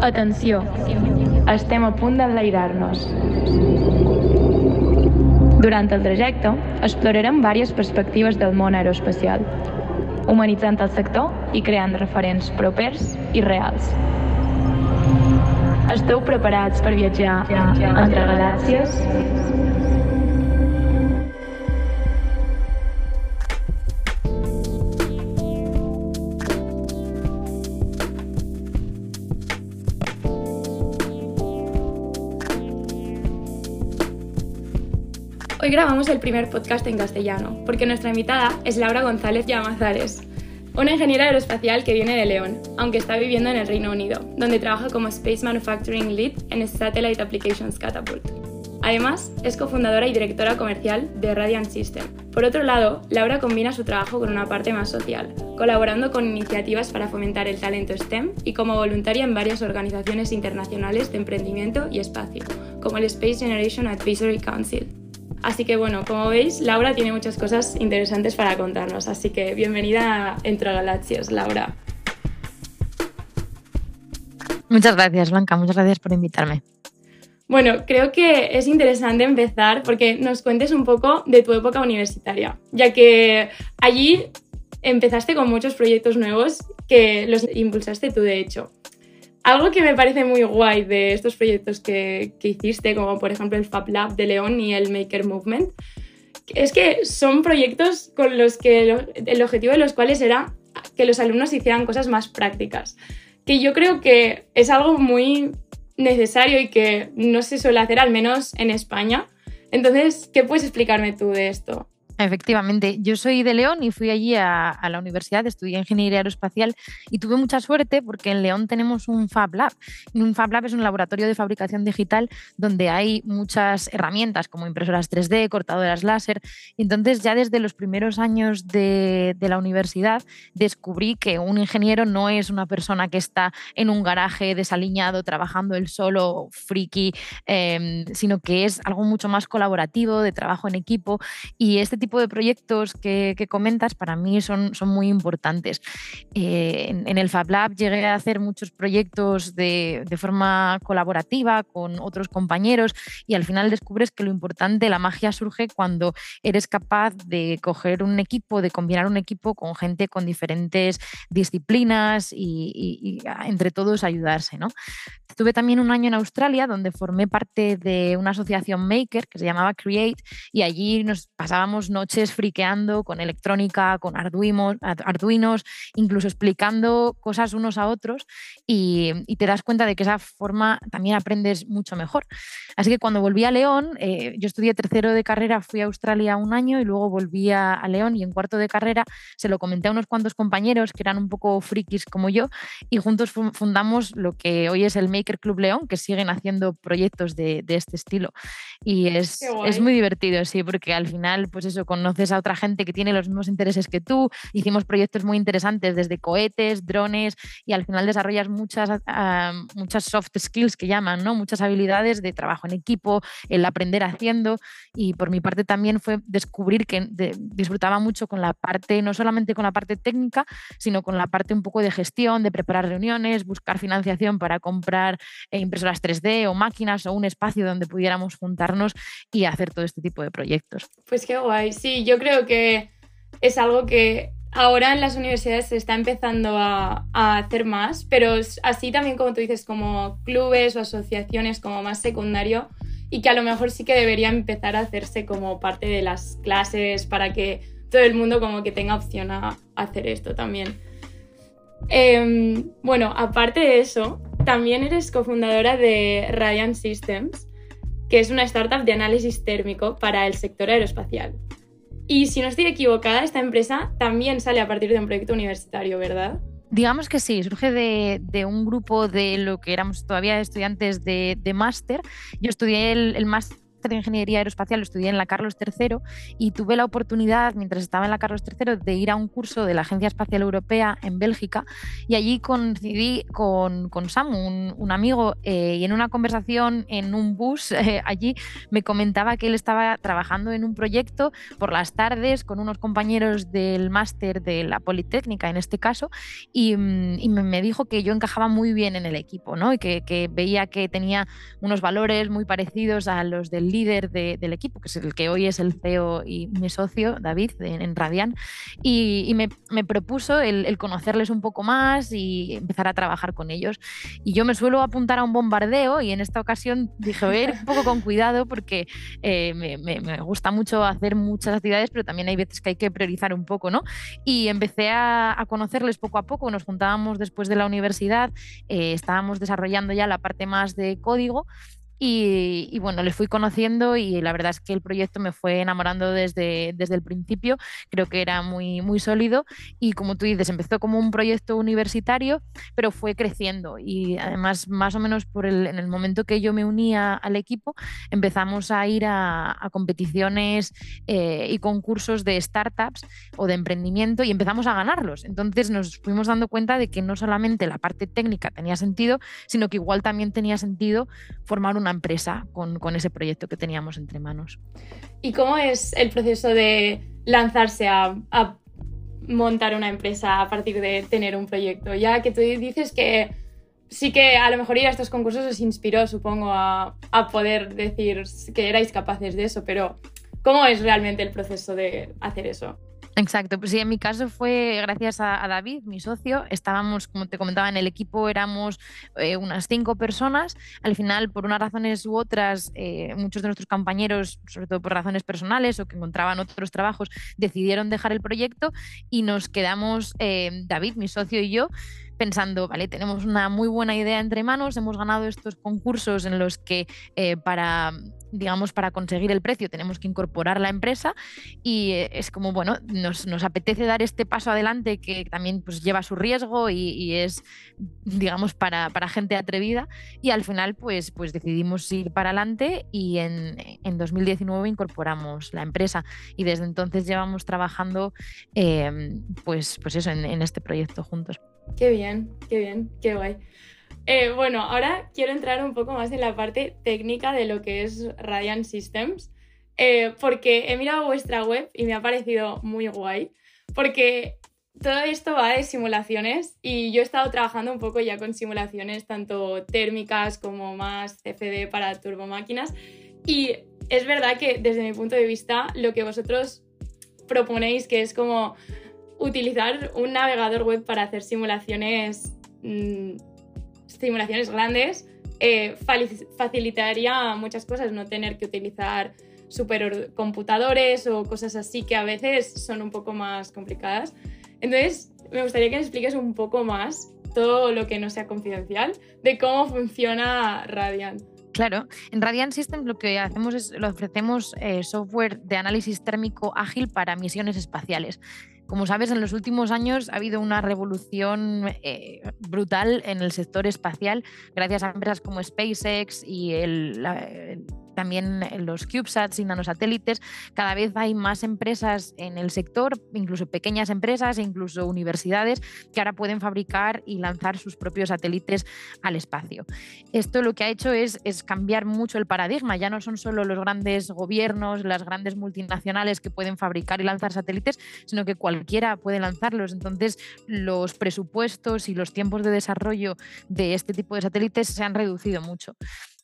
Atenció, estem a punt d'enlairar-nos. Durant el trajecte, explorarem diverses perspectives del món aeroespacial, humanitzant el sector i creant referents propers i reals. Esteu preparats per viatjar entre galàxies? Hoy grabamos el primer podcast en castellano, porque nuestra invitada es Laura González Llamazares, una ingeniera aeroespacial que viene de León, aunque está viviendo en el Reino Unido, donde trabaja como Space Manufacturing Lead en Satellite Applications Catapult. Además, es cofundadora y directora comercial de Radiant System. Por otro lado, Laura combina su trabajo con una parte más social, colaborando con iniciativas para fomentar el talento STEM y como voluntaria en varias organizaciones internacionales de emprendimiento y espacio, como el Space Generation Advisory Council. Así que bueno, como veis, Laura tiene muchas cosas interesantes para contarnos, así que bienvenida a Entre Galaxias, Laura. Muchas gracias, Blanca, muchas gracias por invitarme. Bueno, creo que es interesante empezar porque nos cuentes un poco de tu época universitaria, ya que allí empezaste con muchos proyectos nuevos que los impulsaste tú, de hecho. Algo que me parece muy guay de estos proyectos que, que, hiciste, como por ejemplo el Fab Lab de León y el Maker Movement, es que son proyectos con los que el objetivo de los cuales era que los alumnos hicieran cosas más prácticas. Que yo creo que es algo muy necesario y que no se suele hacer, al menos en España. Entonces, ¿qué puedes explicarme tú de esto? Efectivamente, yo soy de León y fui allí a, la universidad, estudié ingeniería aeroespacial y tuve mucha suerte porque en León tenemos un Fab Lab. Un Fab Lab es un laboratorio de fabricación digital donde hay muchas herramientas como impresoras 3D, cortadoras láser. Entonces ya desde los primeros años de, la universidad descubrí que un ingeniero no es una persona que está en un garaje desaliñado trabajando él solo, friki, em, sino que es algo mucho más colaborativo, de trabajo en equipo y este tipo de proyectos que, comentas para mí son, son muy importantes. Eh, en, el Fab Lab llegué a hacer muchos proyectos de, forma colaborativa con otros compañeros y al final descubres que lo importante, la magia surge cuando eres capaz de coger un equipo, de combinar un equipo con gente con diferentes disciplinas y, entre todos ayudarse. ¿no? Estuve también un año en Australia donde formé parte de una asociación maker que se llamaba Create y allí nos pasábamos noches friqueando con electrónica, con arduinos, arduinos incluso explicando cosas unos a otros y, te das cuenta de que esa forma también aprendes mucho mejor. Así que cuando volví a León, eh, yo estudié tercero de carrera, fui a Australia un año y luego volví a, a León y en cuarto de carrera se lo comenté a unos cuantos compañeros que eran un poco frikis como yo y juntos fundamos lo que hoy es el Maker Club León, que siguen haciendo proyectos de, de este estilo. Y es, es muy divertido, sí, porque al final, pues eso, conoces a otra gente que tiene los mismos intereses que tú. Hicimos proyectos muy interesantes desde cohetes, drones y al final desarrollas muchas, ah, muchas soft skills que llaman, ¿no? muchas habilidades de trabajo en equipo, el aprender haciendo y por mi parte también fue descubrir que disfrutaba mucho con la parte, no solamente con la parte técnica, sino con la parte un poco de gestión, de preparar reuniones, buscar financiación para comprar eh, impresoras 3D o máquinas o un espacio donde pudiéramos juntarnos y hacer todo este tipo de proyectos. Pues qué guay. Sí, yo creo que es algo que ahora en las universidades se está empezando a, hacer más, pero así también como tú dices, como clubes o asociaciones como más secundario y que a lo mejor sí que debería empezar a hacerse como parte de las clases para que todo el mundo como que tenga opción a, hacer esto también. Em, bueno, aparte de eso, también eres cofundadora de Radiant Systems, que es una startup de análisis térmico para el sector aeroespacial. Y si no estoy equivocada, esta empresa también sale a partir de un proyecto universitario, ¿verdad? Digamos que sí, surge de, un grupo de lo que éramos todavía estudiantes de, máster. Yo estudié el, el máster de ingeniería aeroespacial lo estudié en la Carlos III y tuve la oportunidad, mientras estaba en la Carlos III, de ir a un curso de la Agencia Espacial Europea en Bélgica y allí coincidí con, con Samu, un, amigo, eh, y en una conversación en un bus eh, allí me comentaba que él estaba trabajando en un proyecto por las tardes con unos compañeros del máster de la Politécnica en este caso y, mm, me dijo que yo encajaba muy bien en el equipo ¿no? y que, que veía que tenía unos valores muy parecidos a los del líder del equipo, que es el que hoy es el CEO y mi socio, David, en, Radian, y, me, propuso el, conocerles un poco más y empezar a trabajar con ellos. Y yo me suelo apuntar a un bombardeo y en esta ocasión dije, voy a ir un poco con cuidado porque eh, me, gusta mucho hacer muchas actividades, pero también hay veces que hay que priorizar un poco, ¿no? Y empecé a, conocerles poco a poco, nos juntábamos después de la universidad, eh, estábamos desarrollando ya la parte más de código y, bueno, les fui conociendo y la verdad es que el proyecto me fue enamorando desde, desde el principio. Creo que era muy, muy sólido y como tú dices, empezó como un proyecto universitario, pero fue creciendo y además más o menos por el, en el momento que yo me unía al equipo, empezamos a ir a, competiciones eh, y concursos de startups o de emprendimiento y empezamos a ganarlos. Entonces nos fuimos dando cuenta de que no solamente la parte técnica tenía sentido, sino que igual también tenía sentido formar una empresa con, ese proyecto que teníamos entre manos. ¿Y cómo es el proceso de lanzarse a, montar una empresa a partir de tener un proyecto? Ya que tú dices que sí que a lo mejor ir a estos concursos os inspiró, supongo, a, a, poder decir que erais capaces de eso, pero ¿cómo es realmente el proceso de hacer eso? Exacto, pues sí, en mi caso fue gracias a, David, mi socio. Estábamos, como te comentaba, en el equipo éramos eh, unas cinco personas. Al final, por unas razones u otras, eh, muchos de nuestros compañeros, sobre todo por razones personales o que encontraban otros trabajos, decidieron dejar el proyecto y nos quedamos, eh, David, mi socio y yo, pensando, vale, tenemos una muy buena idea entre manos, hemos ganado estos concursos en los que para digamos, para conseguir el precio tenemos que incorporar la empresa y eh, es como, bueno, nos, apetece dar este paso adelante que también pues, lleva su riesgo y, es, digamos, para, gente atrevida y al final pues, pues decidimos ir para adelante y en, 2019 incorporamos la empresa y desde entonces llevamos trabajando em, pues, pues eso, en, en este proyecto juntos. Qué bien, qué bien, qué guay. Eh, bueno, ahora quiero entrar un poco más en la parte técnica de lo que es Radiant Systems, eh, porque he mirado vuestra web y me ha parecido muy guay, porque todo esto va de simulaciones y yo he estado trabajando un poco ya con simulaciones tanto térmicas como más CFD para turbomáquinas. Y es verdad que desde mi punto de vista lo que vosotros proponéis que es como utilizar un navegador web para hacer simulaciones mm, simulaciones grandes, eh, facilitaría muchas cosas, no tener que utilizar supercomputadores o cosas así que a veces son un poco más complicadas. Entonces, me gustaría que me expliques un poco más todo lo que no sea confidencial de cómo funciona Radiant. Claro, en Radiant Systems lo que hacemos es lo ofrecemos eh, software de análisis térmico ágil para misiones espaciales. Como sabes, en los últimos años ha habido una revolución eh, brutal en el sector espacial gracias a empresas como SpaceX y el, también los CubeSats y nanosatélites. Cada vez hay más empresas en el sector, incluso pequeñas empresas e incluso universidades que ahora pueden fabricar y lanzar sus propios satélites al espacio. Esto lo que ha hecho es, es cambiar mucho el paradigma. Ya no son solo los grandes gobiernos, las grandes multinacionales que pueden fabricar y lanzar satélites, sino que cualquiera puede lanzarlos. Entonces, los presupuestos y los tiempos de desarrollo de este tipo de satélites se han reducido mucho.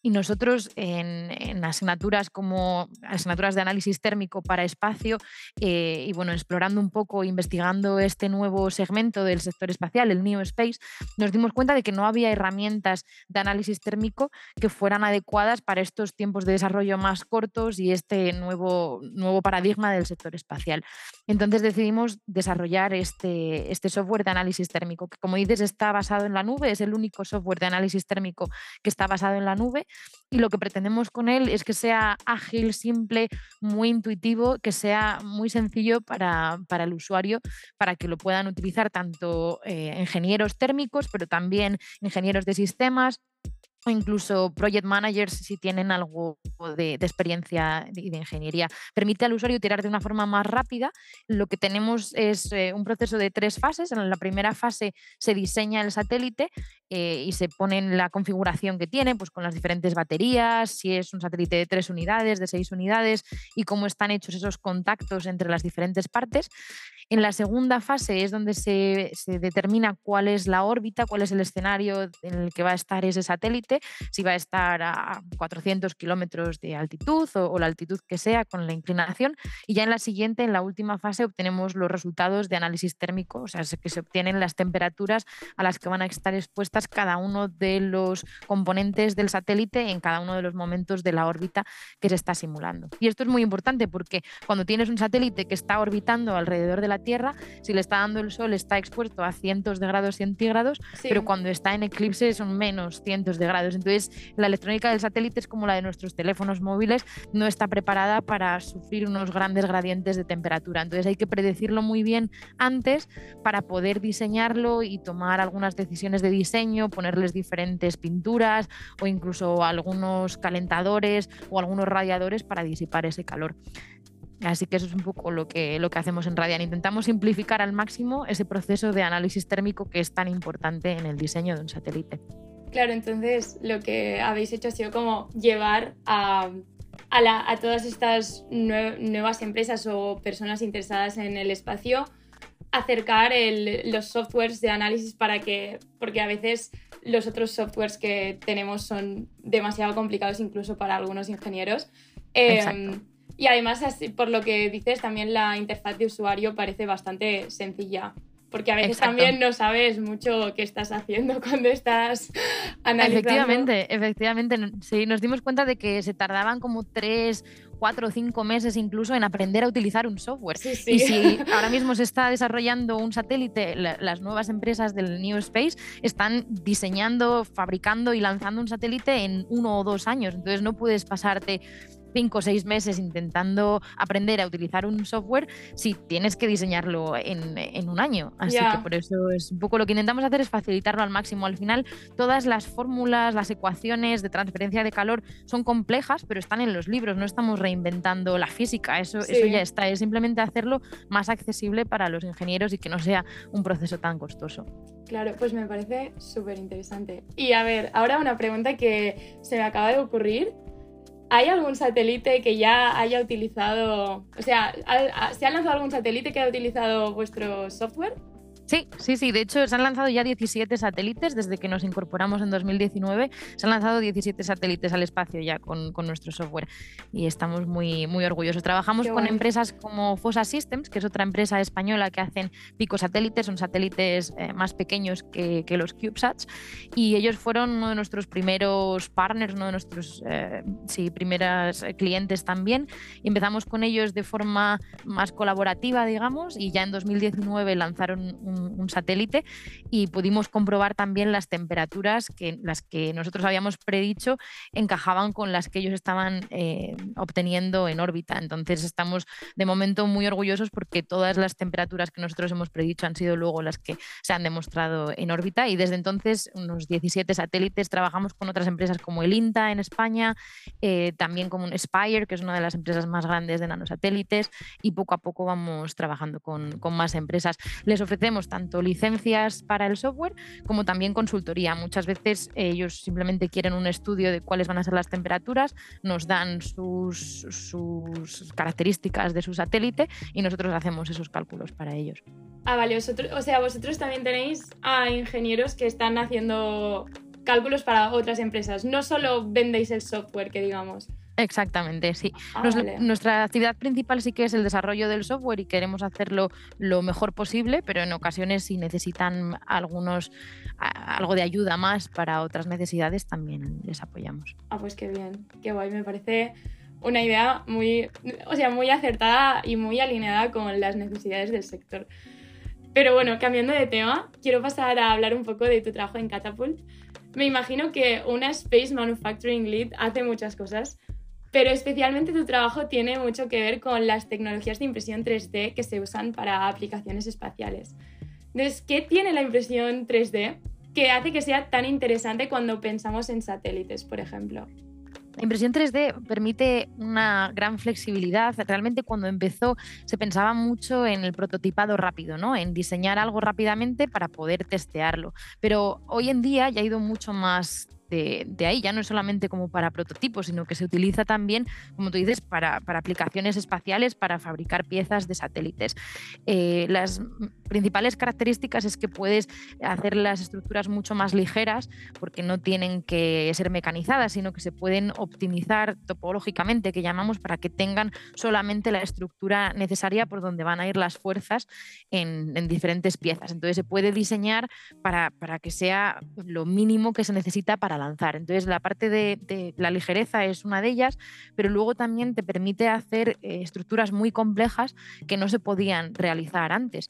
Y nosotros en, asignaturas como asignaturas de análisis térmico para espacio eh, y bueno, explorando un poco, investigando este nuevo segmento del sector espacial, el New Space, nos dimos cuenta de que no había herramientas de análisis térmico que fueran adecuadas para estos tiempos de desarrollo más cortos y este nuevo, nuevo paradigma del sector espacial. Entonces decidimos desarrollar este, este software de análisis térmico, que como dices está basado en la nube, es el único software de análisis térmico que está basado en la nube y lo que pretendemos con él es que sea ágil, simple, muy intuitivo, que sea muy sencillo para, el usuario, para que lo puedan utilizar tanto eh, ingenieros térmicos, pero también ingenieros de sistemas, o incluso project managers si tienen algo de, experiencia y de, ingeniería. Permite al usuario tirar de una forma más rápida. Lo que tenemos es eh, un proceso de tres fases. En la primera fase se diseña el satélite eh, y se pone la configuración que tiene, pues con las diferentes baterías, si es un satélite de tres unidades, de seis unidades y cómo están hechos esos contactos entre las diferentes partes. En la segunda fase es donde se, determina cuál es la órbita, cuál es el escenario en el que va a estar ese satélite, si va a estar a 400 kilómetros de altitud o, la altitud que sea con la inclinación. Y ya en la siguiente, en la última fase, obtenemos los resultados de análisis térmico, o sea, que se obtienen las temperaturas a las que van a estar expuestas cada uno de los componentes del satélite en cada uno de los momentos de la órbita que se está simulando. Y esto es muy importante porque cuando tienes un satélite que está orbitando alrededor de la Tierra, si le está dando el sol está expuesto a cientos de grados centígrados, pero cuando está en eclipse son menos cientos de grados. Entonces, la electrónica del satélite es como la de nuestros teléfonos móviles, no está preparada para sufrir unos grandes gradientes de temperatura. Entonces, hay que predecirlo muy bien antes para poder diseñarlo y tomar algunas decisiones de diseño, ponerles diferentes pinturas o incluso algunos calentadores o algunos radiadores para disipar ese calor. Así que eso es un poco lo que, lo que hacemos en Radian. Intentamos simplificar al máximo ese proceso de análisis térmico que es tan importante en el diseño de un satélite. Claro, entonces lo que habéis hecho ha sido como llevar a, a, todas estas nuevas empresas o personas interesadas en el espacio, acercar los softwares de análisis para que, porque a veces los otros softwares que tenemos son demasiado complicados incluso para algunos ingenieros. Em, y además, por lo que dices, también la interfaz de usuario parece bastante sencilla. Porque a veces también no sabes mucho qué estás haciendo cuando estás analizando. Efectivamente, efectivamente. Sí, nos dimos cuenta de que se tardaban como tres, cuatro o cinco meses incluso en aprender a utilizar un software. Sí, sí. Y si ahora mismo se está desarrollando un satélite, las nuevas empresas del New Space están diseñando, fabricando y lanzando un satélite en uno o dos años. Entonces no puedes pasarte cinco o seis meses intentando aprender a utilizar un software si tienes que diseñarlo en, un año. Así que por eso es un poco lo que intentamos hacer es facilitarlo al máximo. Al final, todas las fórmulas, las ecuaciones de transferencia de calor son complejas, pero están en los libros, no estamos reinventando la física, eso, eso ya está, es simplemente hacerlo más accesible para los ingenieros y que no sea un proceso tan costoso. Claro, pues me parece súper interesante. Y a ver, ahora una pregunta que se me acaba de ocurrir ¿Hay algún satélite que ya haya utilizado, o sea, ¿se ha lanzado algún satélite que haya utilizado vuestro software? Sí, sí, sí. De hecho, se han lanzado ya 17 satélites desde que nos incorporamos en 2019. Se han lanzado 17 satélites al espacio ya con, nuestro software y estamos muy, muy orgullosos. Trabajamos con empresas como Fosa Systems, que es otra empresa española que hacen picosatélites, son satélites eh, más pequeños que, los CubeSats y ellos fueron uno de nuestros primeros partners, uno de nuestros eh, sí, primeros clientes también. empezamos con ellos de forma más colaborativa, digamos, y ya en 2019 lanzaron un un, satélite y pudimos comprobar también las temperaturas que las que nosotros habíamos predicho encajaban con las que ellos estaban eh, obteniendo en órbita. Entonces estamos de momento muy orgullosos porque todas las temperaturas que nosotros hemos predicho han sido luego las que se han demostrado en órbita y desde entonces unos 17 satélites trabajamos con otras empresas como el INTA en España, eh, también como Spire, que es una de las empresas más grandes de nanosatélites y poco a poco vamos trabajando con, con más empresas. Les ofrecemos tanto licencias para el software como también consultoría. Muchas veces ellos simplemente quieren un estudio de cuáles van a ser las temperaturas, nos dan sus, sus características de su satélite y nosotros hacemos esos cálculos para ellos. Ah, vale, vosotros, o sea, vosotros también tenéis a ingenieros que están haciendo cálculos para otras empresas. No solo vendéis el software, que digamos. Exactamente, sí. Ah, nuestra actividad principal sí que es el desarrollo del software y queremos hacerlo lo mejor posible, pero en ocasiones si necesitan algunos algo de ayuda más para otras necesidades también les apoyamos. Ah, pues qué bien, qué guay, me parece una idea muy, o sea, muy acertada y muy alineada con las necesidades del sector. Pero bueno, cambiando de tema, quiero pasar a hablar un poco de tu trabajo en Catapult. Me imagino que una Space Manufacturing Lead hace muchas cosas, pero especialmente tu trabajo tiene mucho que ver con las tecnologías de impresión 3D que se usan para aplicaciones espaciales. Entonces, ¿qué tiene la impresión 3D que hace que sea tan interesante cuando pensamos en satélites, por ejemplo? La impresión 3D permite una gran flexibilidad. Realmente cuando empezó se pensaba mucho en el prototipado rápido, ¿no? En diseñar algo rápidamente para poder testearlo. Pero hoy en día ya ha ido mucho más de, ahí, ya no es solamente como para prototipos, sino que se utiliza también, como tú dices, para, aplicaciones espaciales, para fabricar piezas de satélites. Eh, las principales características es que puedes hacer las estructuras mucho más ligeras porque no tienen que ser mecanizadas, sino que se pueden optimizar topológicamente, que llamamos, para que tengan solamente la estructura necesaria por donde van a ir las fuerzas en, diferentes piezas. Entonces se puede diseñar para, para que sea lo mínimo que se necesita para lanzar. Entonces, la parte de, la ligereza es una de ellas, pero luego también te permite hacer eh, estructuras muy complejas que no se podían realizar antes.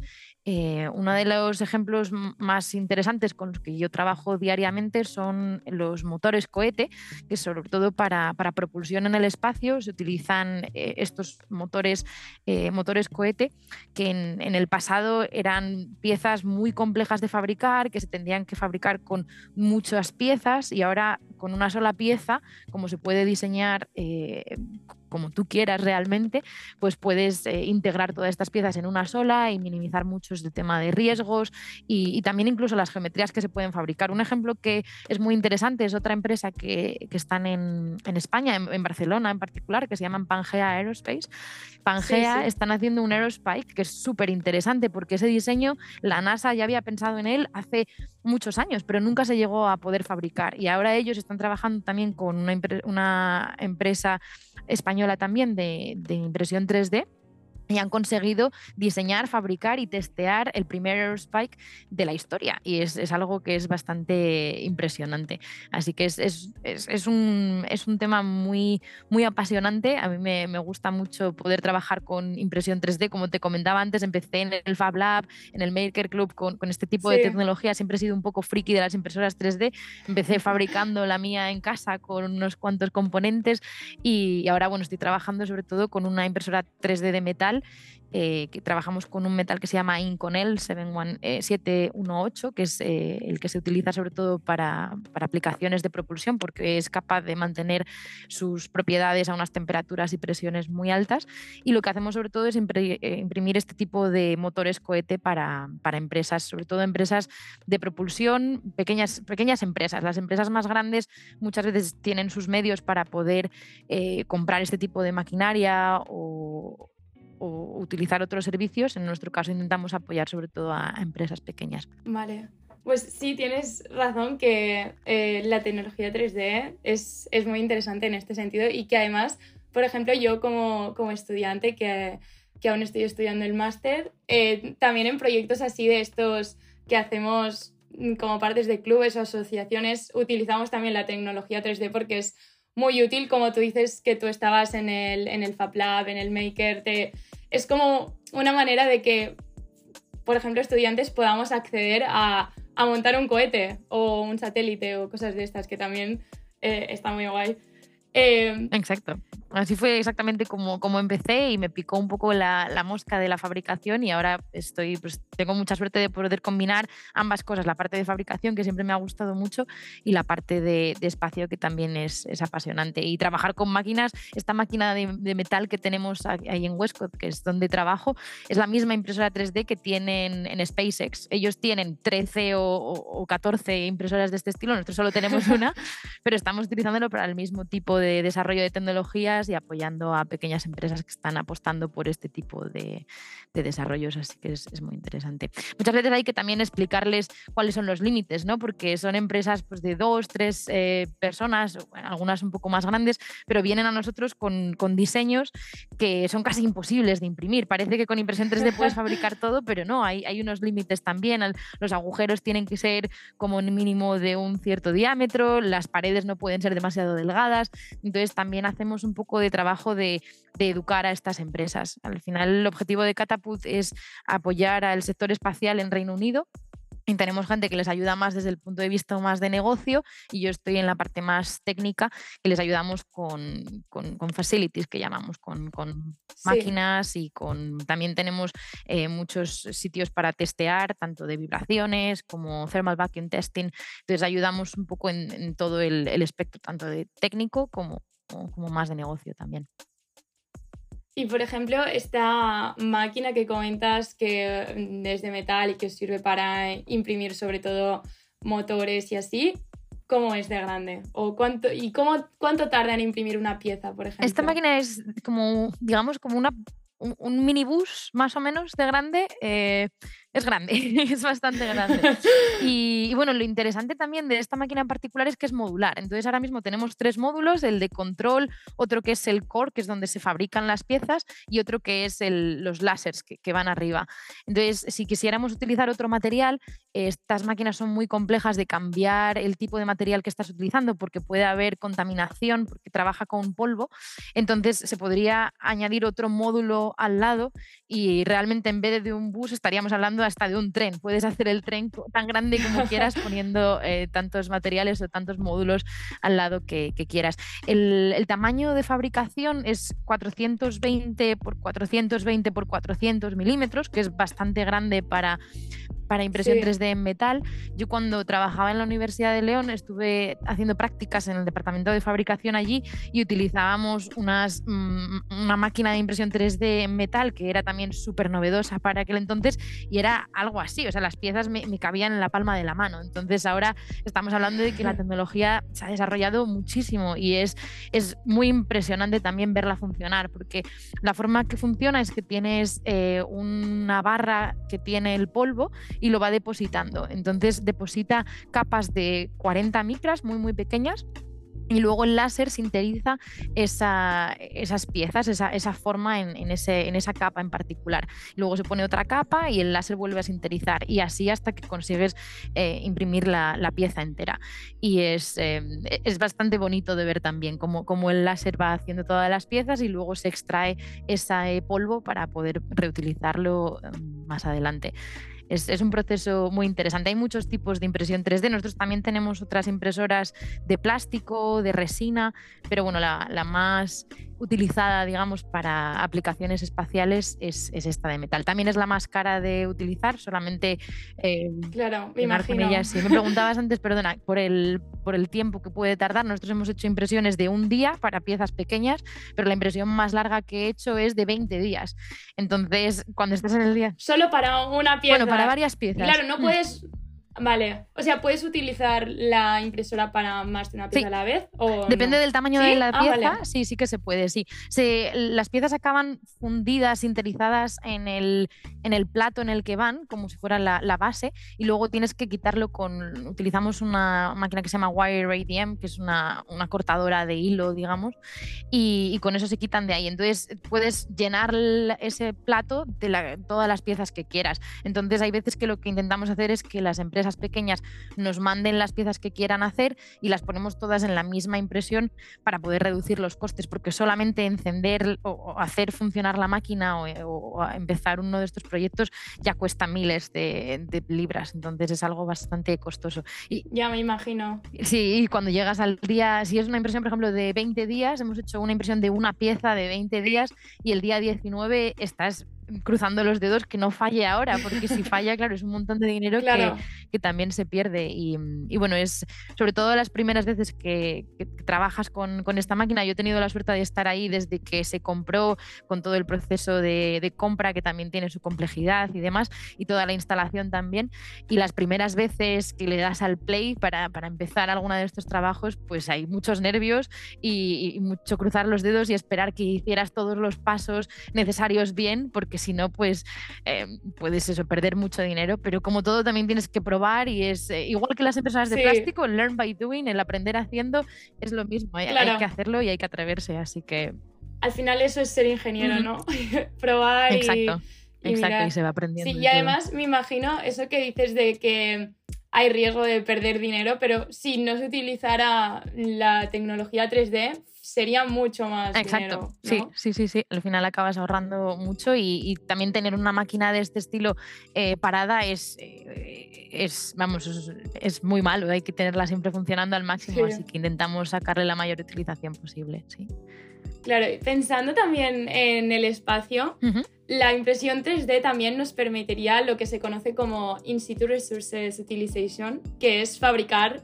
Eh, uno de los ejemplos más interesantes con los que yo trabajo diariamente son los motores cohete, que sobre todo para, propulsión en el espacio se utilizan eh, estos motores, eh, motores cohete, que en, en, el pasado eran piezas muy complejas de fabricar, que se tendrían que fabricar con muchas piezas y ahora con una sola pieza, como se puede diseñar como tú quieras realmente, pues puedes eh, integrar todas estas piezas en una sola y minimizar muchos el tema de riesgos y, también incluso las geometrías que se pueden fabricar. Un ejemplo que es muy interesante es otra empresa que, que están en, en España, en, Barcelona en particular, que se llaman Pangea Aerospace. Pangea están haciendo un Aerospike que es súper interesante porque ese diseño la NASA ya había pensado en él hace muchos años, pero nunca se llegó a poder fabricar. Y ahora ellos están trabajando también con una, una empresa española también de, de impresión 3D y han conseguido diseñar, fabricar y testear el primer Aerospike de la historia. Y es, es algo que es bastante impresionante. Así que es, es, es, un, es un tema muy, muy apasionante. A mí me, me, gusta mucho poder trabajar con impresión 3D. Como te comentaba antes, empecé en el Fab Lab, en el Maker Club con, con este tipo de tecnología. Siempre he sido un poco friki de las impresoras 3D. Empecé fabricando la mía en casa con unos cuantos componentes y ahora bueno, estoy trabajando sobre todo con una impresora 3D de metal eh, que trabajamos con un metal que se llama Inconel 718, eh, que es eh, el que se utiliza sobre todo para, para, aplicaciones de propulsión, porque es capaz de mantener sus propiedades a unas temperaturas y presiones muy altas. Y lo que hacemos sobre todo es imprimir este tipo de motores cohete para, para empresas, sobre todo empresas de propulsión, pequeñas, pequeñas empresas. Las empresas más grandes muchas veces tienen sus medios para poder comprar este tipo de maquinaria o, o utilizar otros servicios. En nuestro caso intentamos apoyar sobre todo a, empresas pequeñas. Vale. Pues sí, tienes razón que eh, la tecnología 3D es, es, muy interesante en este sentido y que además, por ejemplo, yo como, como estudiante que, que, aún estoy estudiando el máster, eh, también en proyectos así de estos que hacemos como partes de clubes o asociaciones, utilizamos también la tecnología 3D porque es muy útil, como tú dices, que tú estabas en el, en el Fab Lab, en el Maker, te, es como una manera de que, por ejemplo, estudiantes podamos acceder a, a montar un cohete o un satélite o cosas de estas, que también eh, está muy guay. Eh, Exacto. Así fue exactamente como, como empecé y me picó un poco la, la, mosca de la fabricación y ahora estoy, pues tengo mucha suerte de poder combinar ambas cosas, la parte de fabricación que siempre me ha gustado mucho y la parte de, de espacio que también es, es, apasionante. Y trabajar con máquinas, esta máquina de, de, metal que tenemos ahí en Westcott, que es donde trabajo, es la misma impresora 3D que tienen en SpaceX. Ellos tienen 13 o, o 14 impresoras de este estilo, nosotros solo tenemos una, pero estamos utilizándolo para el mismo tipo de desarrollo de tecnología y apoyando a pequeñas empresas que están apostando por este tipo de, desarrollos, así que es, muy interesante. Muchas veces hay que también explicarles cuáles son los límites, ¿no? porque son empresas pues, de dos, tres eh, personas, algunas un poco más grandes, pero vienen a nosotros con, con, diseños que son casi imposibles de imprimir. Parece que con impresión 3D puedes fabricar todo, pero no, hay, hay unos límites también. Los agujeros tienen que ser como un mínimo de un cierto diámetro, las paredes no pueden ser demasiado delgadas, entonces también hacemos un poco de trabajo de, educar a estas empresas. Al final, el objetivo de Catapult es apoyar al sector espacial en Reino Unido y tenemos gente que les ayuda más desde el punto de vista más de negocio y yo estoy en la parte más técnica que les ayudamos con, con, facilities que llamamos, con, con máquinas y con también tenemos eh, muchos sitios para testear, tanto de vibraciones como thermal vacuum testing. Entonces ayudamos un poco en, todo el, el, espectro, tanto de técnico como, como más de negocio también. Y por ejemplo, esta máquina que comentas que mm, es de metal y que sirve para imprimir sobre todo motores y así, ¿cómo es de grande? ¿O cuánto, ¿Y cómo, cuánto tarda en imprimir una pieza, por ejemplo? Esta máquina es como, digamos, como una, un, minibús más o menos de grande. Eh, es grande, es bastante grande. Y, bueno, lo interesante también de esta máquina en particular es que es modular. Entonces ahora mismo tenemos tres módulos, el de control, otro que es el core, que es donde se fabrican las piezas, y otro que es el, los láseres que, van arriba. Entonces, si quisiéramos utilizar otro material, estas máquinas son muy complejas de cambiar el tipo de material que estás utilizando porque puede haber contaminación, porque trabaja con polvo. Entonces se podría añadir otro módulo al lado y realmente en vez de un bus estaríamos hablando hasta de un tren. Puedes hacer el tren tan grande como quieras poniendo eh, tantos materiales o tantos módulos al lado que, quieras. El, el, tamaño de fabricación es 420 por 420 por 400 milímetros, que es bastante grande para para impresión 3D en metal. Yo cuando trabajaba en la Universidad de León estuve haciendo prácticas en el departamento de fabricación allí y utilizábamos unas, mm, una máquina de impresión 3D en metal que era también súper novedosa para aquel entonces y era algo así, o sea, las piezas me, cabían en la palma de la mano. Entonces ahora estamos hablando de que la tecnología se ha desarrollado muchísimo y es, es muy impresionante también verla funcionar porque la forma que funciona es que tienes eh, una barra que tiene el polvo y lo va depositando. Entonces deposita capas de 40 micras muy muy pequeñas y luego el láser sintetiza esas piezas, esa, forma en, en, esa capa en particular. Luego se pone otra capa y el láser vuelve a sintetizar y así hasta que consigues eh, imprimir la, pieza entera. Y es, eh, es, bastante bonito de ver también cómo, cómo, el láser va haciendo todas las piezas y luego se extrae ese polvo para poder reutilizarlo mm, más adelante es, un proceso muy interesante. Hay muchos tipos de impresión 3D. Nosotros también tenemos otras impresoras de plástico, de resina, pero bueno, la, la más utilizada, digamos, para aplicaciones espaciales es, esta de metal. También es la más cara de utilizar, solamente... Eh, claro, me imagino. Ella, Me preguntabas antes, perdona, por el, por el tiempo que puede tardar. Nosotros hemos hecho impresiones de un día para piezas pequeñas, pero la impresión más larga que he hecho es de 20 días. Entonces, cuando estás en el día... Solo para una pieza. Bueno, para varias piezas. Claro, no mm. puedes Vale, o sea, ¿puedes utilizar la impresora para más de una pieza a la vez? O Depende del tamaño de la ah, pieza, sí, sí que se puede, sí. Se, las piezas acaban fundidas, sinterizadas en el, en el plato en el que van, como si fuera la, la, base, y luego tienes que quitarlo con, utilizamos una máquina que se llama Wire ADM, que es una, una cortadora de hilo, digamos, y, y, con eso se quitan de ahí. Entonces puedes llenar ese plato de la, todas las piezas que quieras. Entonces hay veces que lo que intentamos hacer es que las empresas pequeñas nos manden las piezas que quieran hacer y las ponemos todas en la misma impresión para poder reducir los costes, porque solamente encender o hacer funcionar la máquina o, empezar uno de estos proyectos ya cuesta miles de, libras, entonces es algo bastante costoso. Y, ya me imagino. Sí, y cuando llegas al día, si es una impresión, por ejemplo, de 20 días, hemos hecho una impresión de una pieza de 20 días y el día 19 estás cruzando los dedos que no falle ahora, porque si falla, claro, es un montón de dinero que, que, también se pierde. Y, y, bueno, es sobre todo las primeras veces que, trabajas con, con, esta máquina. Yo he tenido la suerte de estar ahí desde que se compró, con todo el proceso de, de, compra, que también tiene su complejidad y demás, y toda la instalación también. Y las primeras veces que le das al play para, para empezar alguno de estos trabajos, pues hay muchos nervios y, y mucho cruzar los dedos y esperar que hicieras todos los pasos necesarios bien, porque si no, pues eh, puedes eso, perder mucho dinero, pero como todo también tienes que probar y es eh, igual que las empresas de plástico, el learn by doing, el aprender haciendo, es lo mismo, hay, que hacerlo y hay que atreverse, así que... Al final eso es ser ingeniero, ¿no? probar Exacto. y... Exacto, y se va aprendiendo. Sí, y además me imagino eso que dices de que hay riesgo de perder dinero, pero si no se utilizara la tecnología 3D, sería mucho más. Exacto, sí, sí, sí, sí. Al final acabas ahorrando mucho y, también tener una máquina de este estilo eh, parada es, eh, es vamos, es, muy malo. Hay que tenerla siempre funcionando al máximo, así que intentamos sacarle la mayor utilización posible, sí. Claro, pensando también en el espacio, la impresión 3D también nos permitiría lo que se conoce como In situ resources utilization, que es fabricar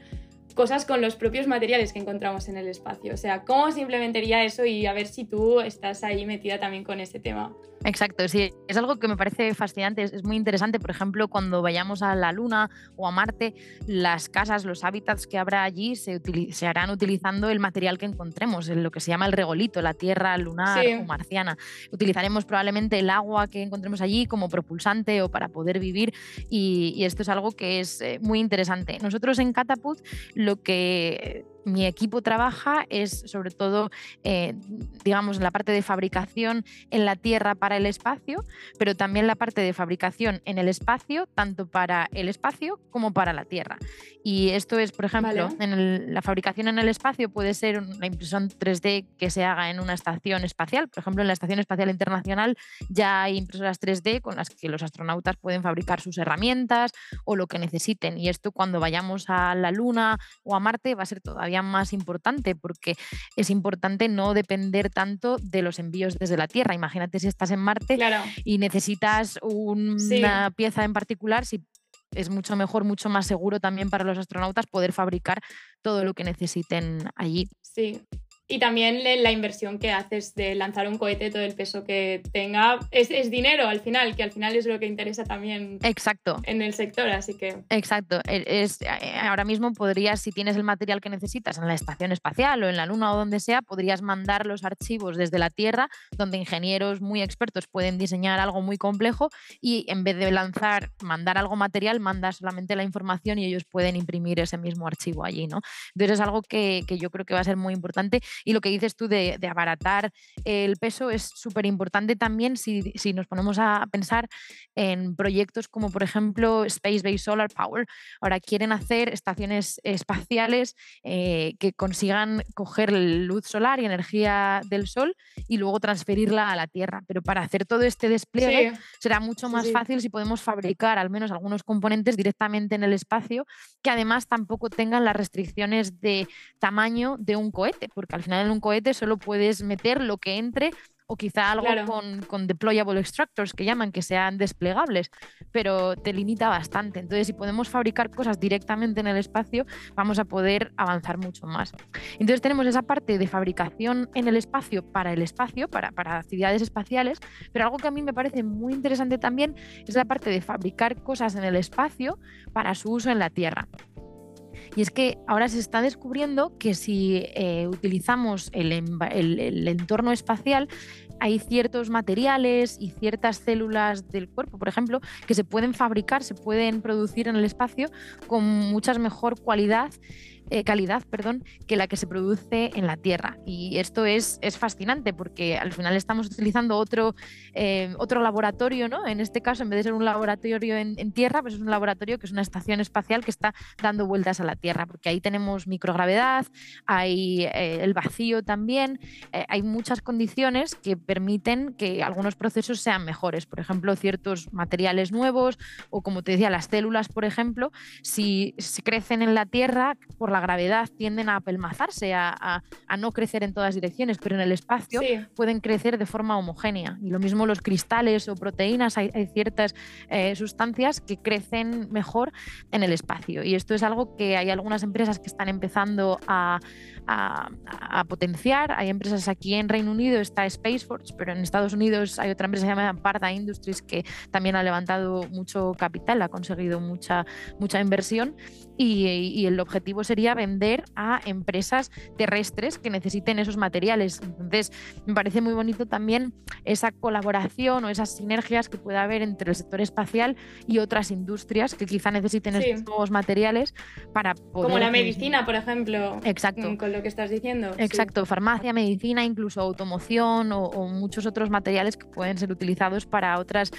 cosas con los propios materiales que encontramos en el espacio. O sea, ¿cómo se implementaría eso? Y a ver si tú estás ahí metida también con ese tema. Exacto, sí, es algo que me parece fascinante, es, muy interesante. Por ejemplo, cuando vayamos a la Luna o a Marte, las casas, los hábitats que habrá allí se, se harán utilizando el material que encontremos, lo que se llama el regolito, la tierra lunar o marciana. Utilizaremos probablemente el agua que encontremos allí como propulsante o para poder vivir y, y esto es algo que es eh, muy interesante. Nosotros en Catapult lo que mi equipo trabaja es sobre todo, eh, digamos, la parte de fabricación en la Tierra para el espacio, pero también la parte de fabricación en el espacio, tanto para el espacio como para la Tierra. Y esto es, por ejemplo, en la fabricación en el espacio puede ser una impresión 3D que se haga en una estación espacial. Por ejemplo, en la Estación Espacial Internacional ya hay impresoras 3D con las que los astronautas pueden fabricar sus herramientas o lo que necesiten. Y esto cuando vayamos a la Luna o a Marte va a ser todavía más importante porque es importante no depender tanto de los envíos desde la Tierra. Imagínate si estás en Marte y necesitas una pieza en particular, si es mucho mejor, mucho más seguro también para los astronautas poder fabricar todo lo que necesiten allí. Sí, y también la inversión que haces de lanzar un cohete, todo el peso que tenga, es, es, dinero al final, que al final es lo que interesa también Exacto. en el sector, así que... Exacto, e, es, eh, ahora mismo podrías, si tienes el material que necesitas en la estación espacial o en la Luna o donde sea, podrías mandar los archivos desde la Tierra, donde ingenieros muy expertos pueden diseñar algo muy complejo y en vez de lanzar, mandar algo material, mandas solamente la información y ellos pueden imprimir ese mismo archivo allí, ¿no? Entonces es algo que, que yo creo que va a ser muy importante y lo que dices tú de, abaratar el peso es súper importante también si, nos ponemos a pensar en proyectos como por ejemplo Space Based Solar Power. Ahora quieren hacer estaciones espaciales eh, que consigan coger luz solar y energía del sol y luego transferirla a la Tierra. Pero para hacer todo este despliegue será mucho más fácil si podemos fabricar al menos algunos componentes directamente en el espacio que además tampoco tengan las restricciones de tamaño de un cohete, porque al final en un cohete solo puedes meter lo que entre o quizá algo con, deployable extractors que llaman, que sean desplegables, pero te limita bastante. Entonces, si podemos fabricar cosas directamente en el espacio, vamos a poder avanzar mucho más. Entonces, tenemos esa parte de fabricación en el espacio para el espacio, para, para actividades espaciales, pero algo que a mí me parece muy interesante también es la parte de fabricar cosas en el espacio para su uso en la Tierra. Y es que ahora se está descubriendo que si eh, utilizamos el, entorno espacial, hay ciertos materiales y ciertas células del cuerpo, por ejemplo, que se pueden fabricar, se pueden producir en el espacio con mucha mejor cualidad eh, calidad perdón, que la que se produce en la Tierra. Y esto es, es fascinante porque al final estamos utilizando otro, eh, otro laboratorio, ¿no? En este caso, en vez de ser un laboratorio en, Tierra, pues es un laboratorio que es una estación espacial que está dando vueltas a la Tierra, porque ahí tenemos microgravedad, hay eh, el vacío también, hay muchas condiciones que permiten que algunos procesos sean mejores. Por ejemplo, ciertos materiales nuevos o, como te decía, las células, por ejemplo, si se crecen en la Tierra por la gravedad tienden a apelmazarse, a, no crecer en todas direcciones, pero en el espacio pueden crecer de forma homogénea. Y lo mismo los cristales o proteínas, hay, ciertas eh, sustancias que crecen mejor en el espacio. Y esto es algo que hay algunas empresas que están empezando a, potenciar. Hay empresas aquí en Reino Unido, está Spaceforce, pero en Estados Unidos hay otra empresa que se llama Parda Industries que también ha levantado mucho capital, ha conseguido mucha, mucha inversión y el objetivo sería vender a empresas terrestres que necesiten esos materiales. Entonces, me parece muy bonito también esa colaboración o esas sinergias que pueda haber entre el sector espacial y otras industrias que quizá necesiten esos nuevos materiales para poder... Como la medicina, por ejemplo. Exacto. Con lo que estás diciendo. Exacto, farmacia, medicina, incluso automoción o, muchos otros materiales que pueden ser utilizados para otras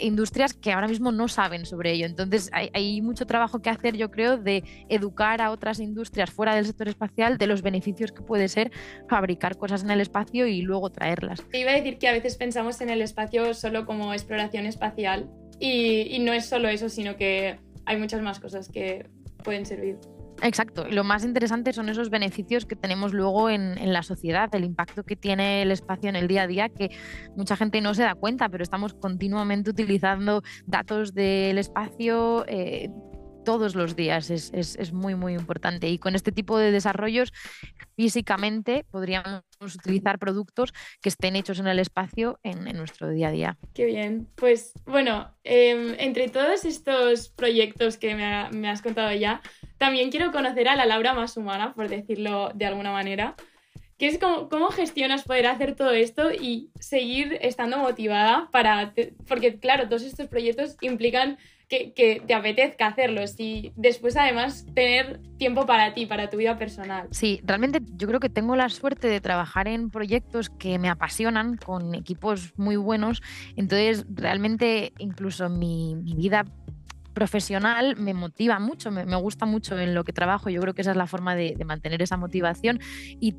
industrias que ahora mismo no saben sobre ello. Entonces, hay, hay mucho trabajo que hacer, yo creo, de educar a otras industrias fuera del sector espacial de los beneficios que puede ser fabricar cosas en el espacio y luego traerlas. Te iba a decir que a veces pensamos en el espacio solo como exploración espacial y, no es solo eso, sino que hay muchas más cosas que pueden servir. Exacto, lo más interesante son esos beneficios que tenemos luego en, la sociedad, el impacto que tiene el espacio en el día a día, que mucha gente no se da cuenta, pero estamos continuamente utilizando datos del espacio. Eh, todos los días es, es, muy, muy importante. Y con este tipo de desarrollos, físicamente podríamos utilizar productos que estén hechos en el espacio en, nuestro día a día. Qué bien. Pues bueno, em, entre todos estos proyectos que me, has contado ya, también quiero conocer a la Laura más humana, por decirlo de alguna manera que es cómo, cómo, gestionas poder hacer todo esto y seguir estando motivada para... porque claro, todos estos proyectos implican que, te apetezca hacerlos y después además tener tiempo para ti, para tu vida personal. Sí, realmente yo creo que tengo la suerte de trabajar en proyectos que me apasionan, con equipos muy buenos, entonces realmente incluso mi, mi vida profesional me motiva mucho, me, gusta mucho en lo que trabajo. Yo creo que esa es la forma de, mantener esa motivación y,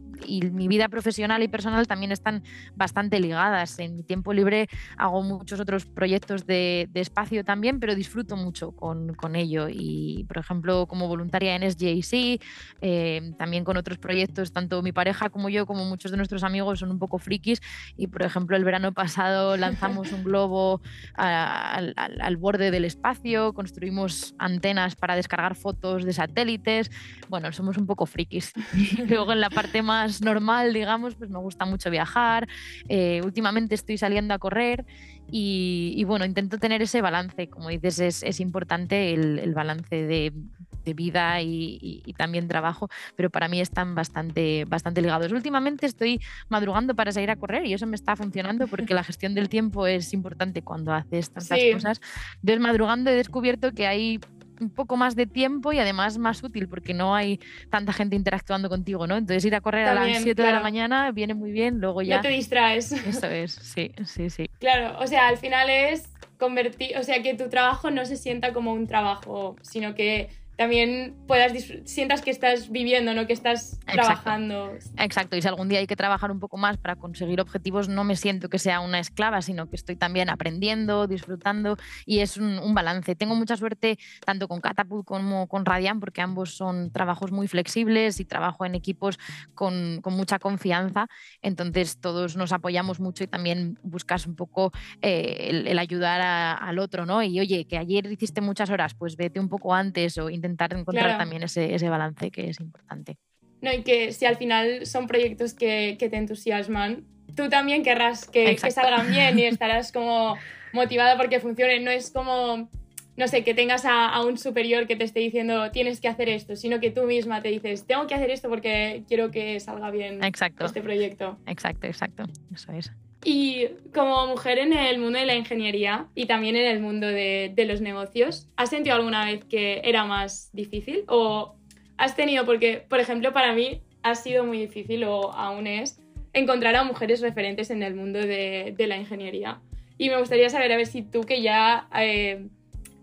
mi vida profesional y personal también están bastante ligadas. En mi tiempo libre hago muchos otros proyectos de, espacio también, pero disfruto mucho con, ello. Y, por ejemplo, como voluntaria en SJC, eh, también con otros proyectos, tanto mi pareja como yo, como muchos de nuestros amigos, son un poco frikis. Y, por ejemplo, el verano pasado lanzamos un globo al, al borde del espacio con construimos antenas para descargar fotos de satélites. Bueno, somos un poco frikis. luego en la parte más normal, digamos, pues me gusta mucho viajar. Eh, últimamente estoy saliendo a correr y, bueno, intento tener ese balance. Como dices, es, importante el balance de, de vida y, y, también trabajo, pero para mí están bastante, bastante ligados. Últimamente estoy madrugando para salir a correr y eso me está funcionando porque la gestión del tiempo es importante cuando haces tantas cosas. Entonces, madrugando he descubierto que hay un poco más de tiempo y además más útil porque no hay tanta gente interactuando contigo, ¿no? Entonces ir a correr a las 7 de la mañana viene muy bien, luego ya... No te distraes. Eso es, sí, sí, sí. Claro, o sea, al final es convertir, o sea, que tu trabajo no se sienta como un trabajo, sino que también puedas sientas que estás viviendo, no que estás trabajando. Exacto, y si algún día hay que trabajar un poco más para conseguir objetivos, no me siento que sea una esclava, sino que estoy también aprendiendo, disfrutando y es un, balance. Tengo mucha suerte tanto con Catapult como con Radian, porque ambos son trabajos muy flexibles y trabajo en equipos con, mucha confianza, entonces todos nos apoyamos mucho y también buscas un poco eh, el, ayudar al otro, ¿no? Y oye, que ayer hiciste muchas horas, pues vete un poco antes o intenta intentar encontrar también ese, ese, balance que es importante. No, y que si al final son proyectos que, que te entusiasman, tú también querrás que, que, salgan bien y estarás como motivada porque funcione. No es como, no sé, que tengas a, a, un superior que te esté diciendo tienes que hacer esto, sino que tú misma te dices tengo que hacer esto porque quiero que salga bien exacto. este proyecto. Exacto, exacto. Eso es. Y como mujer en el mundo de la ingeniería y también en el mundo de, los negocios, ¿has sentido alguna vez que era más difícil? ¿O has tenido, porque, por ejemplo, para mí ha sido muy difícil o aún es encontrar a mujeres referentes en el mundo de, la ingeniería? Y me gustaría saber, a ver si tú que ya eh,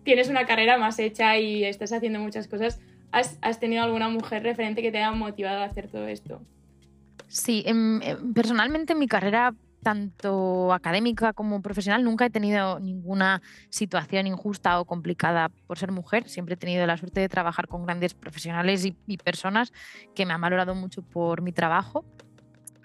tienes una carrera más hecha y estás haciendo muchas cosas, ¿has, has tenido alguna mujer referente que te haya motivado a hacer todo esto? Sí, em, em, personalmente mi carrera tanto académica como profesional, nunca he tenido ninguna situación injusta o complicada por ser mujer. Siempre he tenido la suerte de trabajar con grandes profesionales y, personas que me han valorado mucho por mi trabajo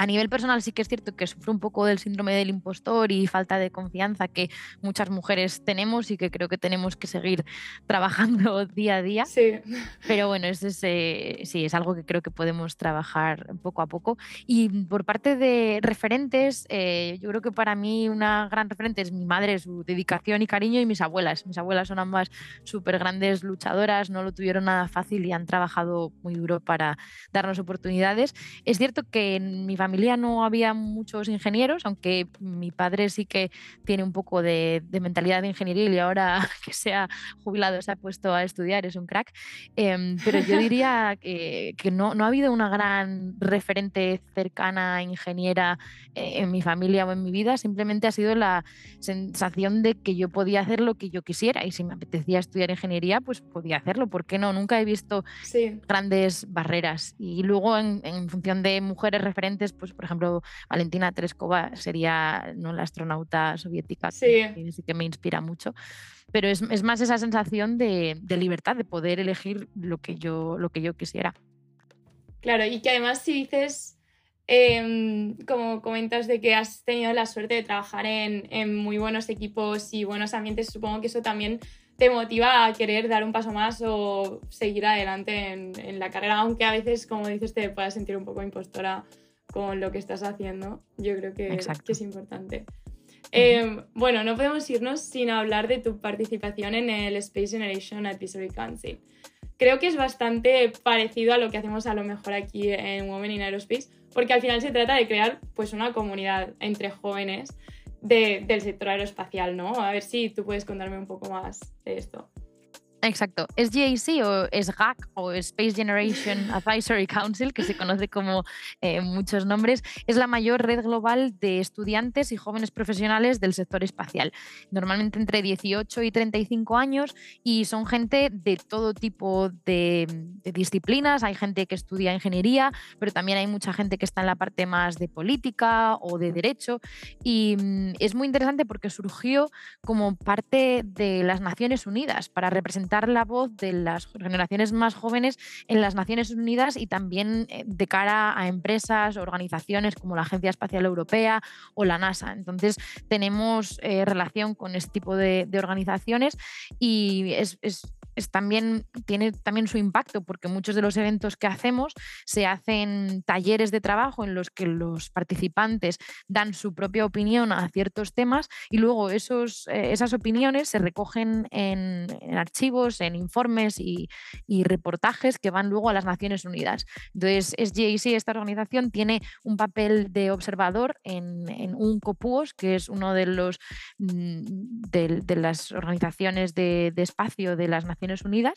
a nivel personal sí que es cierto que sufro un poco del síndrome del impostor y falta de confianza que muchas mujeres tenemos y que creo que tenemos que seguir trabajando día a día. Sí. Pero bueno, es, sí, es algo que creo que podemos trabajar poco a poco. Y por parte de referentes, eh, yo creo que para mí una gran referente es mi madre, su dedicación y cariño y mis abuelas. Mis abuelas son ambas súper grandes luchadoras, no lo tuvieron nada fácil y han trabajado muy duro para darnos oportunidades. Es cierto que en mi familia familia no había muchos ingenieros, aunque mi padre sí que tiene un poco de, mentalidad de ingeniería y ahora que se ha jubilado se ha puesto a estudiar, es un crack. Em, pero yo diría que, no, no, ha habido una gran referente cercana ingeniera eh, en mi familia o en mi vida, simplemente ha sido la sensación de que yo podía hacer lo que yo quisiera y si me apetecía estudiar ingeniería, pues podía hacerlo. ¿Por qué no? Nunca he visto grandes barreras. Y luego, en, función de mujeres referentes, pues por ejemplo, Valentina Tereskova sería ¿no? la astronauta soviética, sí. que, sí que me inspira mucho. Pero es, es más esa sensación de, de, libertad, de poder elegir lo que, yo, lo que yo quisiera. Claro, y que además si dices, em, como comentas de que has tenido la suerte de trabajar en, en, muy buenos equipos y buenos ambientes, supongo que eso también te motiva a querer dar un paso más o seguir adelante en, la carrera, aunque a veces, como dices, te puedas sentir un poco impostora con lo que estás haciendo. Yo creo que, es importante. Em, bueno, no podemos irnos sin hablar de tu participación en el Space Generation Advisory Council. Creo que es bastante parecido a lo que hacemos a lo mejor aquí en Women in Aerospace, porque al final se trata de crear pues, una comunidad entre jóvenes del sector aeroespacial, ¿no? A ver si tú puedes contarme un poco más de esto. Exacto. SGAC o SGAC o Space Generation Advisory Council, que se conoce como eh, muchos nombres, es la mayor red global de estudiantes y jóvenes profesionales del sector espacial. Normalmente entre 18 y 35 años y son gente de todo tipo de, disciplinas. Hay gente que estudia ingeniería, pero también hay mucha gente que está en la parte más de política o de derecho. Y mm, es muy interesante porque surgió como parte de las Naciones Unidas para representar la voz de las generaciones más jóvenes en las Naciones Unidas y también eh, de cara a empresas, organizaciones como la Agencia Espacial Europea o la NASA. Entonces tenemos eh, relación con este tipo de, organizaciones y es también, tiene también su impacto porque muchos de los eventos que hacemos se hacen talleres de trabajo en los que los participantes dan su propia opinión a ciertos temas y luego esos, eh, esas opiniones se recogen en, archivos, en informes y, reportajes que van luego a las Naciones Unidas. Entonces, SGAC, esta organización, tiene un papel de observador en, un COPUOS, que es uno de los mm, de, las organizaciones de, de espacio de las Naciones Unidas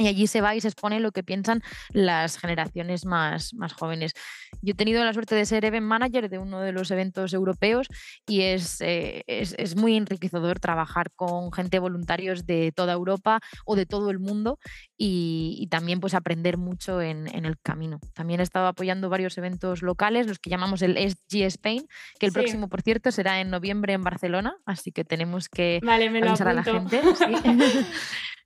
y allí se va y se expone lo que piensan las generaciones más, más jóvenes. Yo he tenido la suerte de ser event manager de uno de los eventos europeos y es, eh, es, muy enriquecedor trabajar con gente voluntarios de toda Europa o de todo el mundo y, también pues aprender mucho en, el camino. También he estado apoyando varios eventos locales, los que llamamos el SG Spain, que el próximo, por cierto, será en noviembre en Barcelona, así que tenemos que vale, avisar a la gente. Sí,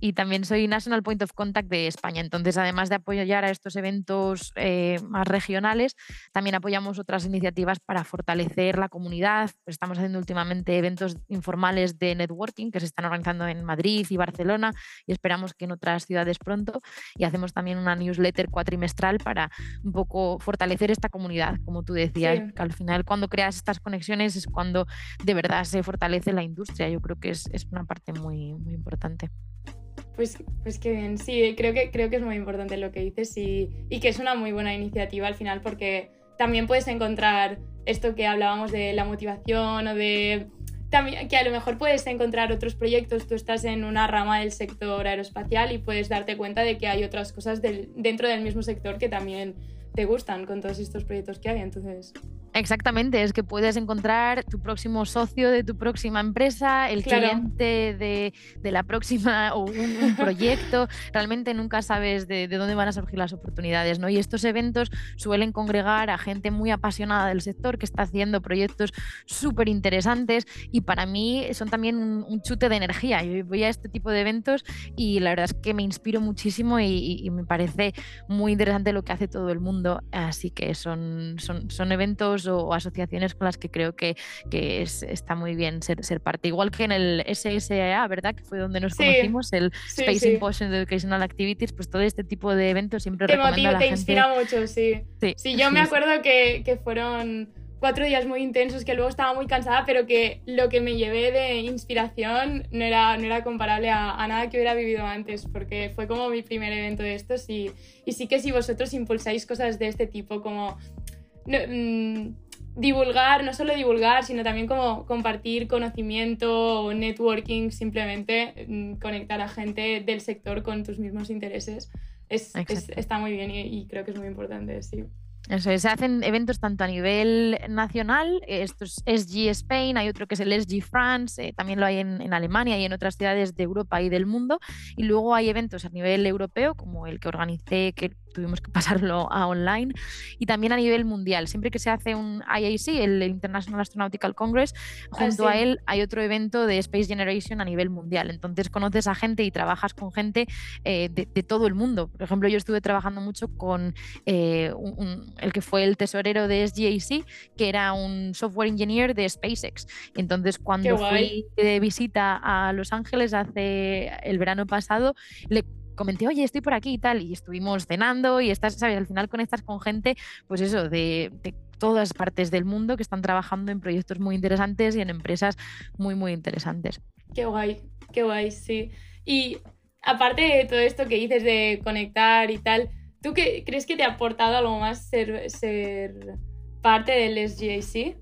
y también soy National Point of Contact de España. Entonces, además de apoyar a estos eventos eh, más regionales, también apoyamos otras iniciativas para fortalecer la comunidad. Estamos haciendo últimamente eventos informales de networking que se están organizando en Madrid y Barcelona y esperamos que en otras ciudades pronto. Y hacemos también una newsletter cuatrimestral para un poco fortalecer esta comunidad, como tú decías, que al final cuando creas estas conexiones es cuando de verdad se fortalece la industria. Yo creo que es, es una parte muy, muy importante. Pues, pues qué bien, sí, creo que, creo que es muy importante lo que dices y, y que es una muy buena iniciativa al final porque también puedes encontrar esto que hablábamos de la motivación o de que a lo mejor puedes encontrar otros proyectos, tú estás en una rama del sector aeroespacial y puedes darte cuenta de que hay otras cosas dentro del mismo sector que también te gustan con todos estos proyectos que hay, entonces Exactamente, es que puedes encontrar tu próximo socio de tu próxima empresa, el cliente de, la próxima o un, proyecto. Realmente nunca sabes de, dónde van a surgir las oportunidades, ¿no? Y estos eventos suelen congregar a gente muy apasionada del sector que está haciendo proyectos súper interesantes y para mí son también un, chute de energía. Yo voy a este tipo de eventos y la verdad es que me inspiro muchísimo y, me parece muy interesante lo que hace todo el mundo. Así que son, son, son eventos o, asociaciones con las que creo que, que es, está muy bien ser, ser, parte. Igual que en el SSA, ¿verdad? Que fue donde nos conocimos, el Space sí. Educational Activities, pues todo este tipo de eventos siempre te motiva, te inspira mucho, sí. Sí, yo me acuerdo que, que fueron cuatro días muy intensos que luego estaba muy cansada, pero que lo que me llevé de inspiración no era, no era comparable a, a, nada que hubiera vivido antes, porque fue como mi primer evento de estos y, y sí que si vosotros impulsáis cosas de este tipo, como mm, divulgar, no solo divulgar, sino también como compartir conocimiento o networking, simplemente mm, conectar a gente del sector con tus mismos intereses. Es, está muy bien y, y, creo que es muy importante, sí. Eso se hacen eventos tanto a nivel nacional, esto es SG Spain, hay otro que es el SG France, eh, también lo hay en, en, Alemania y en otras ciudades de Europa y del mundo, y luego hay eventos a nivel europeo, como el que organicé, que tuvimos que pasarlo a online, y también a nivel mundial. Siempre que se hace un IAC, el International Astronautical Congress, ah, junto a él hay otro evento de Space Generation a nivel mundial. Entonces conoces a gente y trabajas con gente eh, de, todo el mundo. Por ejemplo, yo estuve trabajando mucho con eh, el que fue el tesorero de SGAC, que era un software engineer de SpaceX. Entonces, cuando fui de visita a Los Ángeles hace el verano pasado, le comenté, oye, estoy por aquí y tal, y estuvimos cenando y estás, ¿sabes? Al final conectas con gente, pues eso, de, todas partes del mundo que están trabajando en proyectos muy interesantes y en empresas muy, muy interesantes. Qué guay, qué guay, sí. Y aparte de todo esto que dices de conectar y tal, ¿tú qué, crees que te ha aportado algo más ser, ser parte del SGAC?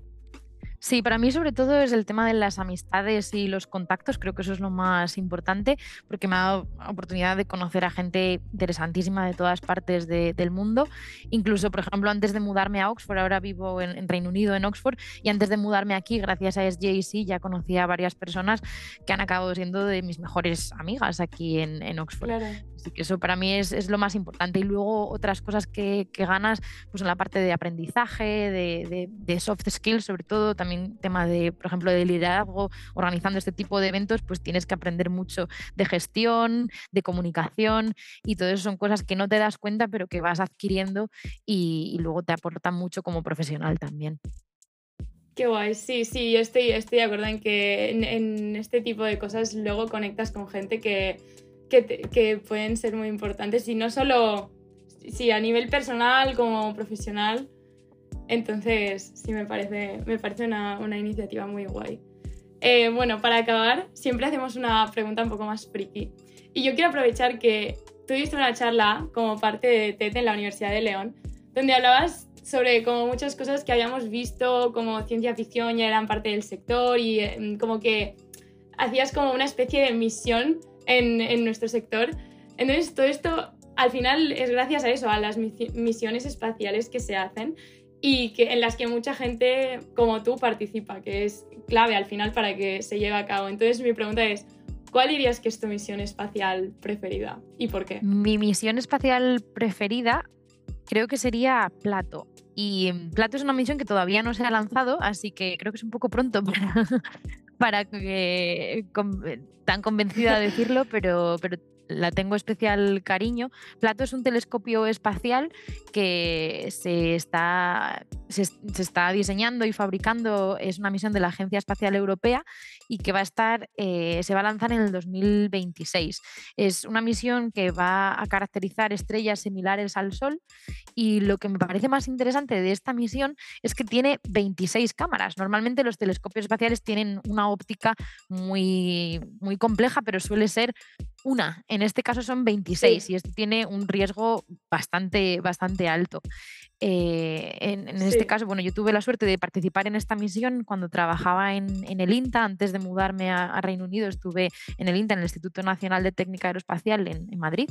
Sí, para mí sobre todo es el tema de las amistades y los contactos, creo que eso es lo más importante, porque me ha dado oportunidad de conocer a gente interesantísima de todas partes del mundo. Incluso, por ejemplo, antes de mudarme a Oxford, ahora vivo en, Reino Unido, en Oxford, y antes de mudarme aquí, gracias a SJC, ya conocí a varias personas que han acabado siendo de mis mejores amigas aquí en, Oxford. Así que eso para mí es, lo más importante. Y luego otras cosas que, ganas, pues en la parte de aprendizaje, de, de soft skills sobre todo, también tema de, por ejemplo, de liderazgo, organizando este tipo de eventos, pues tienes que aprender mucho de gestión, de comunicación y todo eso son cosas que no te das cuenta, pero que vas adquiriendo y, luego te aportan mucho como profesional también. Qué guay, sí, sí, yo estoy, estoy de acuerdo en que en, este tipo de cosas luego conectas con gente que, que, pueden ser muy importantes y no solo, sí, a nivel personal como profesional, entonces, sí, me parece, me parece una, una iniciativa muy guay. Eh, bueno, para acabar, siempre hacemos una pregunta un poco más friki. Y yo quiero aprovechar que tuviste una charla como parte de TED en la Universidad de León, donde hablabas sobre como muchas cosas que habíamos visto como ciencia ficción ya eran parte del sector y eh, como que hacías como una especie de misión en, en nuestro sector. Entonces, todo esto al final es gracias a eso, a las misiones espaciales que se hacen y que, en las que mucha gente como tú participa, que es clave al final para que se lleve a cabo. Entonces mi pregunta es, ¿cuál dirías que es tu misión espacial preferida y por qué? Mi misión espacial preferida creo que sería Plato. Y Plato es una misión que todavía no se ha lanzado, así que creo que es un poco pronto para, para que tan convencida de decirlo, pero, pero la tengo especial cariño. Plato es un telescopio espacial que se está, se, está diseñando y fabricando, es una misión de la Agencia Espacial Europea y que va a estar, eh, se va a lanzar en el 2026. Es una misión que va a caracterizar estrellas similares al Sol y lo que me parece más interesante de esta misión es que tiene 26 cámaras. Normalmente los telescopios espaciales tienen una óptica muy, muy compleja, pero suele ser una. En este caso son 26 y esto tiene un riesgo bastante, bastante alto. Eh, en, este caso, bueno, yo tuve la suerte de participar en esta misión cuando trabajaba en, el INTA, antes de mudarme a, Reino Unido, estuve en el INTA, en el Instituto Nacional de Técnica Aeroespacial en, Madrid.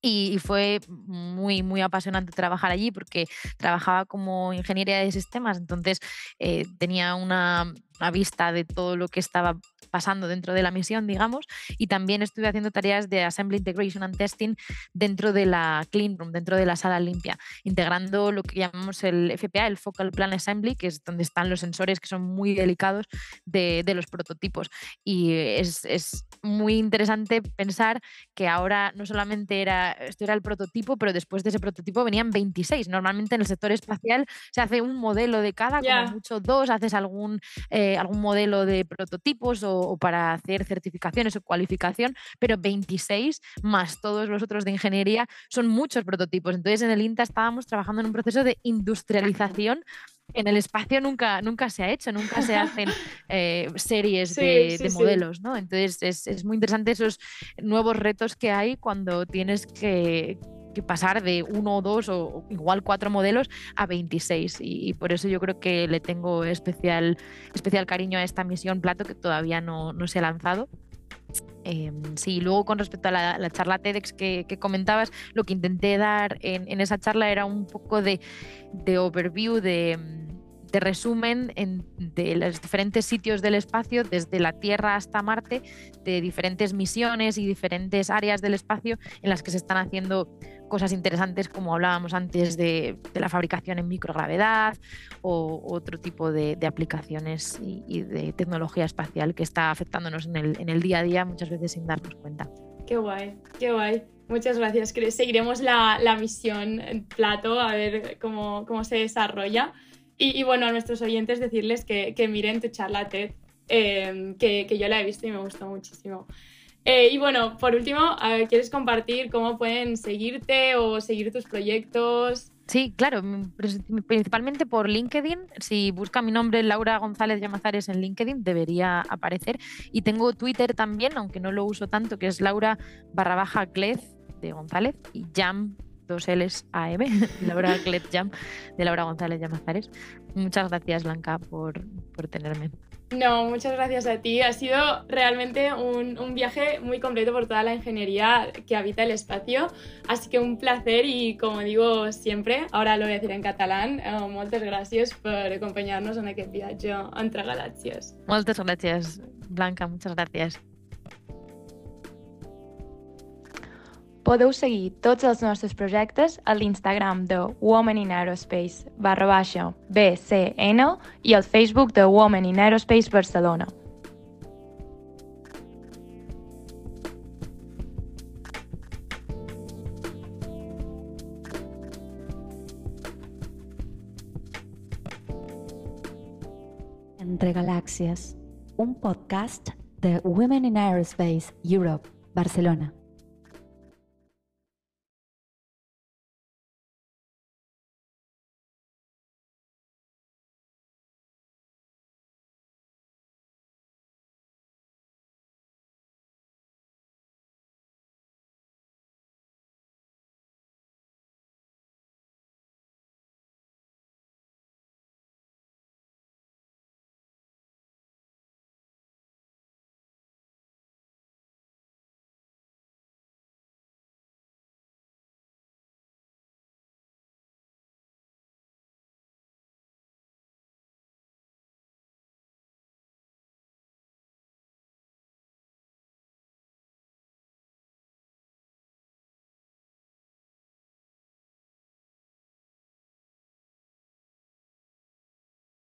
Y, fue muy, muy apasionante trabajar allí porque trabajaba como ingeniería de sistemas, entonces eh, tenía una, una, vista de todo lo que estaba pasando dentro de la misión, digamos, y también estuve haciendo tareas de Assembly Integration and Testing dentro de la Clean Room, dentro de la sala limpia, integrando lo que llamamos el FPA, el Focal Plan Assembly, que es donde están los sensores que son muy delicados de, de los prototipos. Y es, es, muy interesante pensar que ahora no solamente era, esto era el prototipo, pero después de ese prototipo venían 26. Normalmente en el sector espacial se hace un modelo de cada, como mucho dos, haces algún, eh, algún modelo de prototipos o o, para hacer certificaciones o cualificación, pero 26 más todos los otros de ingeniería son muchos prototipos. Entonces en el INTA estábamos trabajando en un proceso de industrialización en el espacio nunca, nunca se ha hecho, nunca se hacen eh, series de, modelos, ¿no? Entonces es, es, muy interesante esos nuevos retos que hay cuando tienes que, que pasar de uno o dos o igual cuatro modelos a 26 y, por eso yo creo que le tengo especial, especial cariño a esta misión Plato que todavía no, no se ha lanzado. Eh, sí, luego con respecto a la, charla TEDx que, comentabas, lo que intenté dar en, esa charla era un poco de, de overview, de de resumen de los diferentes sitios del espacio, desde la Tierra hasta Marte, de diferentes misiones y diferentes áreas del espacio en las que se están haciendo cosas interesantes, como hablábamos antes de, la fabricación en microgravedad o otro tipo de, aplicaciones y, de tecnología espacial que está afectándonos en el, en el día a día muchas veces sin darnos cuenta. Qué guay, qué guay. Muchas gracias. Seguiremos la, la misión en plato a ver cómo, cómo se desarrolla. Y, bueno, a nuestros oyentes decirles que, miren tu charla TED, em, que, que, yo la he visto y me gustó muchísimo. Eh, y bueno, por último, ¿quieres compartir cómo pueden seguirte o seguir tus proyectos? Sí, claro, principalmente por LinkedIn. Si busca mi nombre, Laura González Llamazares en LinkedIn, debería aparecer. Y tengo Twitter también, aunque no lo uso tanto, que es Laura barra baja Clez de González y Jam dos L's AM, Laura Clet Jam, de Laura González Llamazares. Muchas gracias, Blanca, por, por tenerme. No, muchas gracias a ti. Ha sido realmente un, un, viaje muy completo por toda la ingeniería que habita el espacio. Así que un placer y como digo siempre, ahora lo voy a decir en catalán, eh, muchas gracias por acompañarnos en aquest viatge entre galàxies. Moltes gràcies, Blanca, muchas gracias. Podeu seguir tots els nostres projectes a l'Instagram de Women in Aerospace barra baixa BCN i al Facebook de Women in Aerospace Barcelona. Entre Galàxies, un podcast de Women in Aerospace Europe, Barcelona.